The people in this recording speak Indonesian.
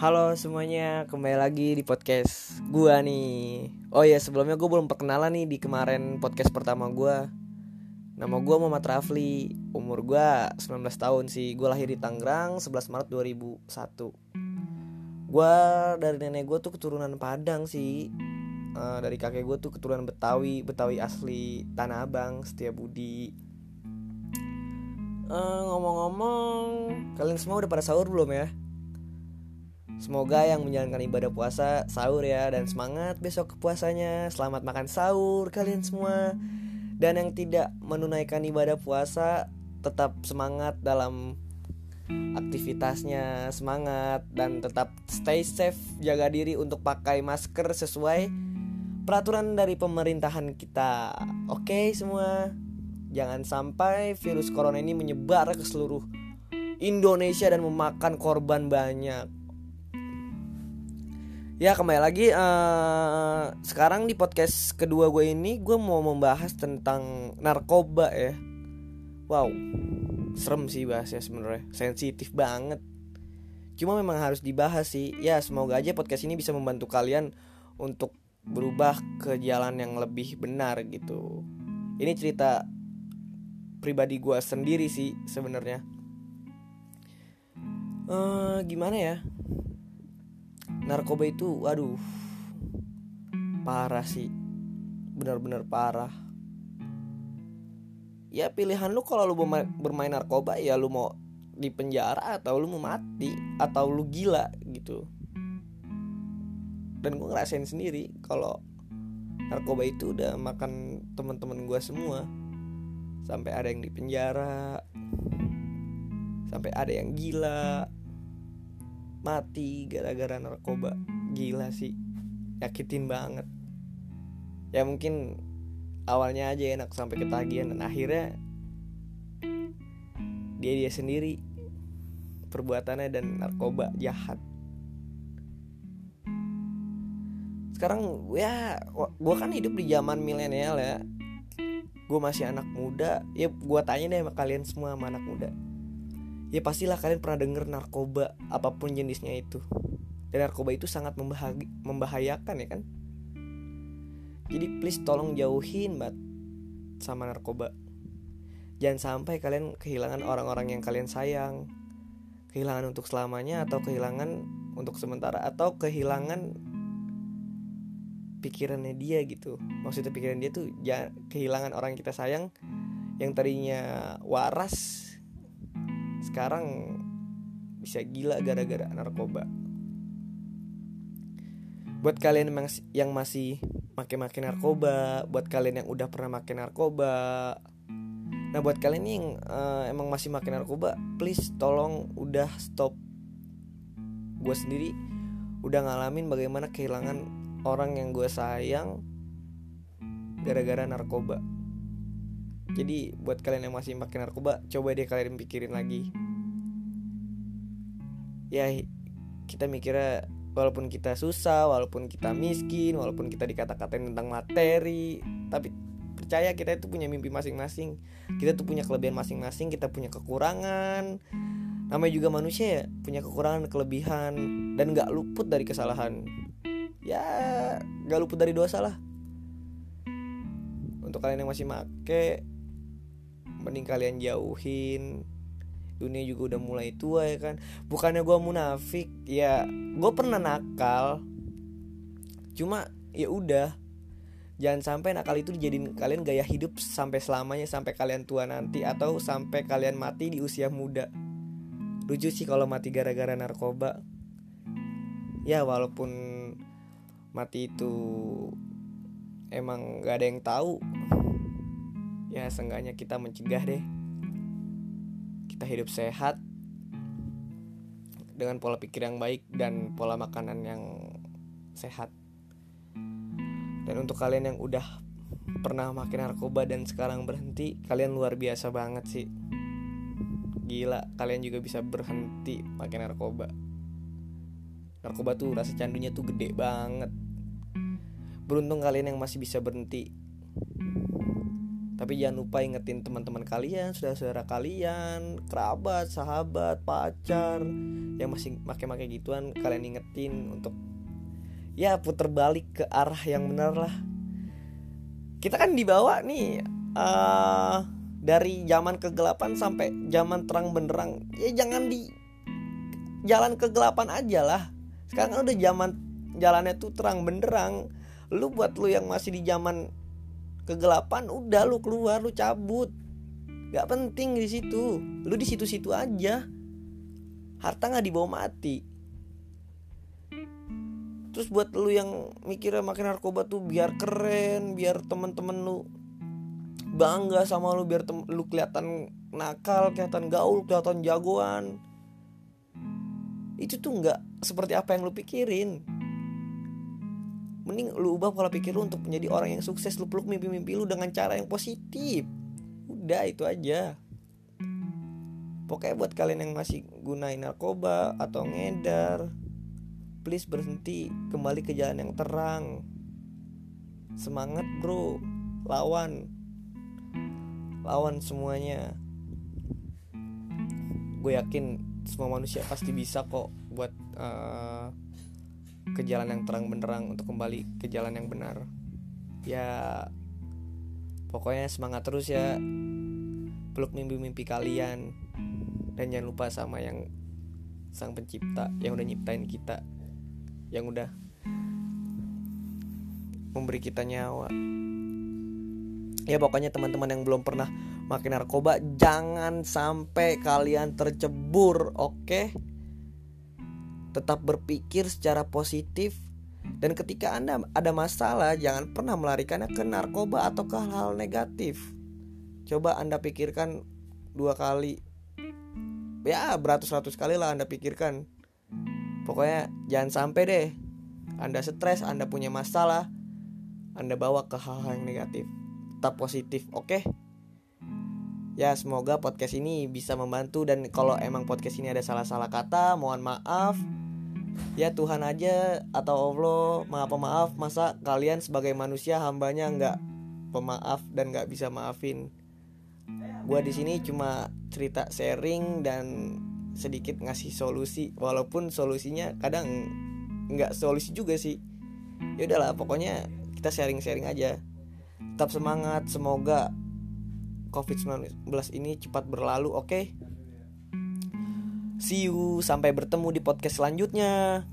Halo semuanya, kembali lagi di podcast gua nih. Oh ya, sebelumnya gue belum perkenalan nih di kemarin podcast pertama gua. Nama gua Muhammad Rafli, umur gua 19 tahun sih. Gua lahir di Tangerang 11 Maret 2001. Gua dari nenek gua tuh keturunan Padang sih. Uh, dari kakek gue tuh keturunan Betawi, Betawi asli Tanah Abang, Setiabudi. Uh, ngomong-ngomong, kalian semua udah pada sahur belum ya? Semoga yang menjalankan ibadah puasa sahur ya dan semangat besok ke puasanya. Selamat makan sahur kalian semua. Dan yang tidak menunaikan ibadah puasa tetap semangat dalam aktivitasnya, semangat dan tetap stay safe, jaga diri untuk pakai masker sesuai peraturan dari pemerintahan kita. Oke semua. Jangan sampai virus corona ini menyebar ke seluruh Indonesia dan memakan korban banyak. Ya kembali lagi uh, Sekarang di podcast kedua gue ini Gue mau membahas tentang narkoba ya. Wow Serem sih bahasnya sebenarnya. Sensitif banget. Cuma memang harus dibahas sih. Ya semoga aja podcast ini bisa membantu kalian Untuk berubah ke jalan yang lebih benar gitu. Ini cerita pribadi gue sendiri sih sebenarnya. Uh, Gimana ya narkoba itu waduh parah sih. Benar-benar parah. Ya pilihan lu kalau lu bermain narkoba ya lu mau di penjara atau lu mau mati atau lu gila gitu. Dan gue ngerasain sendiri kalau narkoba itu udah makan teman-teman gue semua. Sampai ada yang di penjara sampai ada yang gila mati gara-gara narkoba. Gila sih. Yakitin banget. Ya mungkin awalnya aja enak sampai ketagihan dan akhirnya dia dia sendiri perbuatannya dan narkoba jahat. Sekarang ya gue kan hidup di zaman milenial ya. Gue masih anak muda. Ya gue tanya deh sama kalian semua sama anak muda ya pastilah kalian pernah denger narkoba apa pun jenisnya itu. Dan narkoba itu sangat membahayakan ya kan? Jadi please tolong jauhin bat sama narkoba. Jangan sampai kalian kehilangan orang-orang yang kalian sayang kehilangan untuk selamanya atau kehilangan untuk sementara atau kehilangan pikirannya dia gitu. Maksudnya pikiran dia tuh kehilangan orang yang kita sayang yang tadinya waras sekarang bisa gila gara-gara narkoba. Buat kalian yang masih makin-makin narkoba buat kalian yang udah pernah makin narkoba. Nah buat kalian yang uh, emang masih makin narkoba please tolong udah stop gue sendiri. Udah ngalamin bagaimana kehilangan orang yang gue sayang gara-gara narkoba jadi buat kalian yang masih pakai narkoba coba deh kalian pikirin lagi. Ya kita mikirnya walaupun kita susah walaupun kita miskin walaupun kita dikata-katain tentang materi tapi percaya kita itu punya mimpi masing-masing. Kita tuh punya kelebihan masing-masing kita punya kekurangan. Namanya juga manusia ya punya kekurangan kelebihan dan nggak luput dari kesalahan. Ya nggak luput dari dosa lah. Untuk kalian yang masih make mending kalian jauhin. Dunia juga udah mulai tua ya kan? Bukannya gue munafik ya gue pernah nakal. Cuma ya udah. Jangan sampai nakal itu dijadiin kalian gaya hidup sampai selamanya sampai kalian tua nanti atau sampai kalian mati di usia muda. Lucu sih kalau mati gara-gara narkoba. Ya walaupun mati itu emang gak ada yang tahu ya seenggaknya kita mencegah deh. Kita hidup sehat dengan pola pikir yang baik dan pola makanan yang sehat. Dan untuk kalian yang udah pernah makin narkoba dan sekarang berhenti kalian luar biasa banget sih. Gila kalian juga bisa berhenti makin narkoba. Narkoba tuh rasa candunya tuh gede banget. Beruntung kalian yang masih bisa berhenti tapi jangan lupa ingetin teman-teman kalian saudara-saudara kalian kerabat sahabat pacar yang masih pakai-pakai gituan kalian ingetin untuk ya puter balik ke arah yang benar lah. Kita kan dibawa nih uh, dari zaman kegelapan sampai zaman terang benderang. Ya jangan di jalan kegelapan aja lah. Sekarang kan udah zaman jalannya tuh terang benderang. Lu buat lu yang masih di zaman kegelapan udah lu keluar lu cabut. Nggak penting di situ. Lu di situ-situ aja. Harta nggak dibawa mati. Terus buat lu yang mikirnya makin narkoba tuh biar keren biar temen-temen lu bangga sama lu biar lu kelihatan nakal kelihatan gaul kelihatan jagoan. Itu tuh nggak seperti apa yang lu pikirin mending lu ubah pola pikir lu untuk menjadi orang yang sukses. Lu peluk mimpi-mimpi lu dengan cara yang positif. Udah itu aja. Pokoknya buat kalian yang masih gunain narkoba atau ngedar please berhenti. Kembali ke jalan yang terang. Semangat bro. Lawan. Lawan semuanya. Gue yakin semua manusia pasti bisa kok buat uh, ke jalan yang terang benderang untuk kembali ke jalan yang benar. Ya pokoknya semangat terus ya. Peluk mimpi-mimpi kalian. Dan jangan lupa sama yang sang pencipta yang udah nyiptain kita. Yang udah memberi kita nyawa. Ya pokoknya teman-teman yang belum pernah makin narkoba jangan sampai kalian tercebur oke? okay? Tetap berpikir secara positif dan ketika Anda ada masalah jangan pernah melarikannya ke narkoba atau ke hal-hal negatif. Coba Anda pikirkan dua kali. Ya, beratus-ratus kali lah Anda pikirkan. Pokoknya jangan sampai deh Anda stres, Anda punya masalah, Anda bawa ke hal-hal yang negatif. Tetap positif, oke? Okay? Ya, semoga podcast ini bisa membantu dan kalau emang podcast ini ada salah-salah kata, mohon maaf ya Tuhan aja atau Allah maaf maaf masa kalian sebagai manusia hambanya nggak pemaaf dan nggak bisa maafin. Gue di sini cuma cerita sharing dan sedikit ngasih solusi walaupun solusinya kadang nggak solusi juga sih. Ya udahlah pokoknya kita sharing-sharing aja. Tetap semangat semoga COVID-19 ini cepat berlalu oke? okay? See you, sampai bertemu di podcast selanjutnya.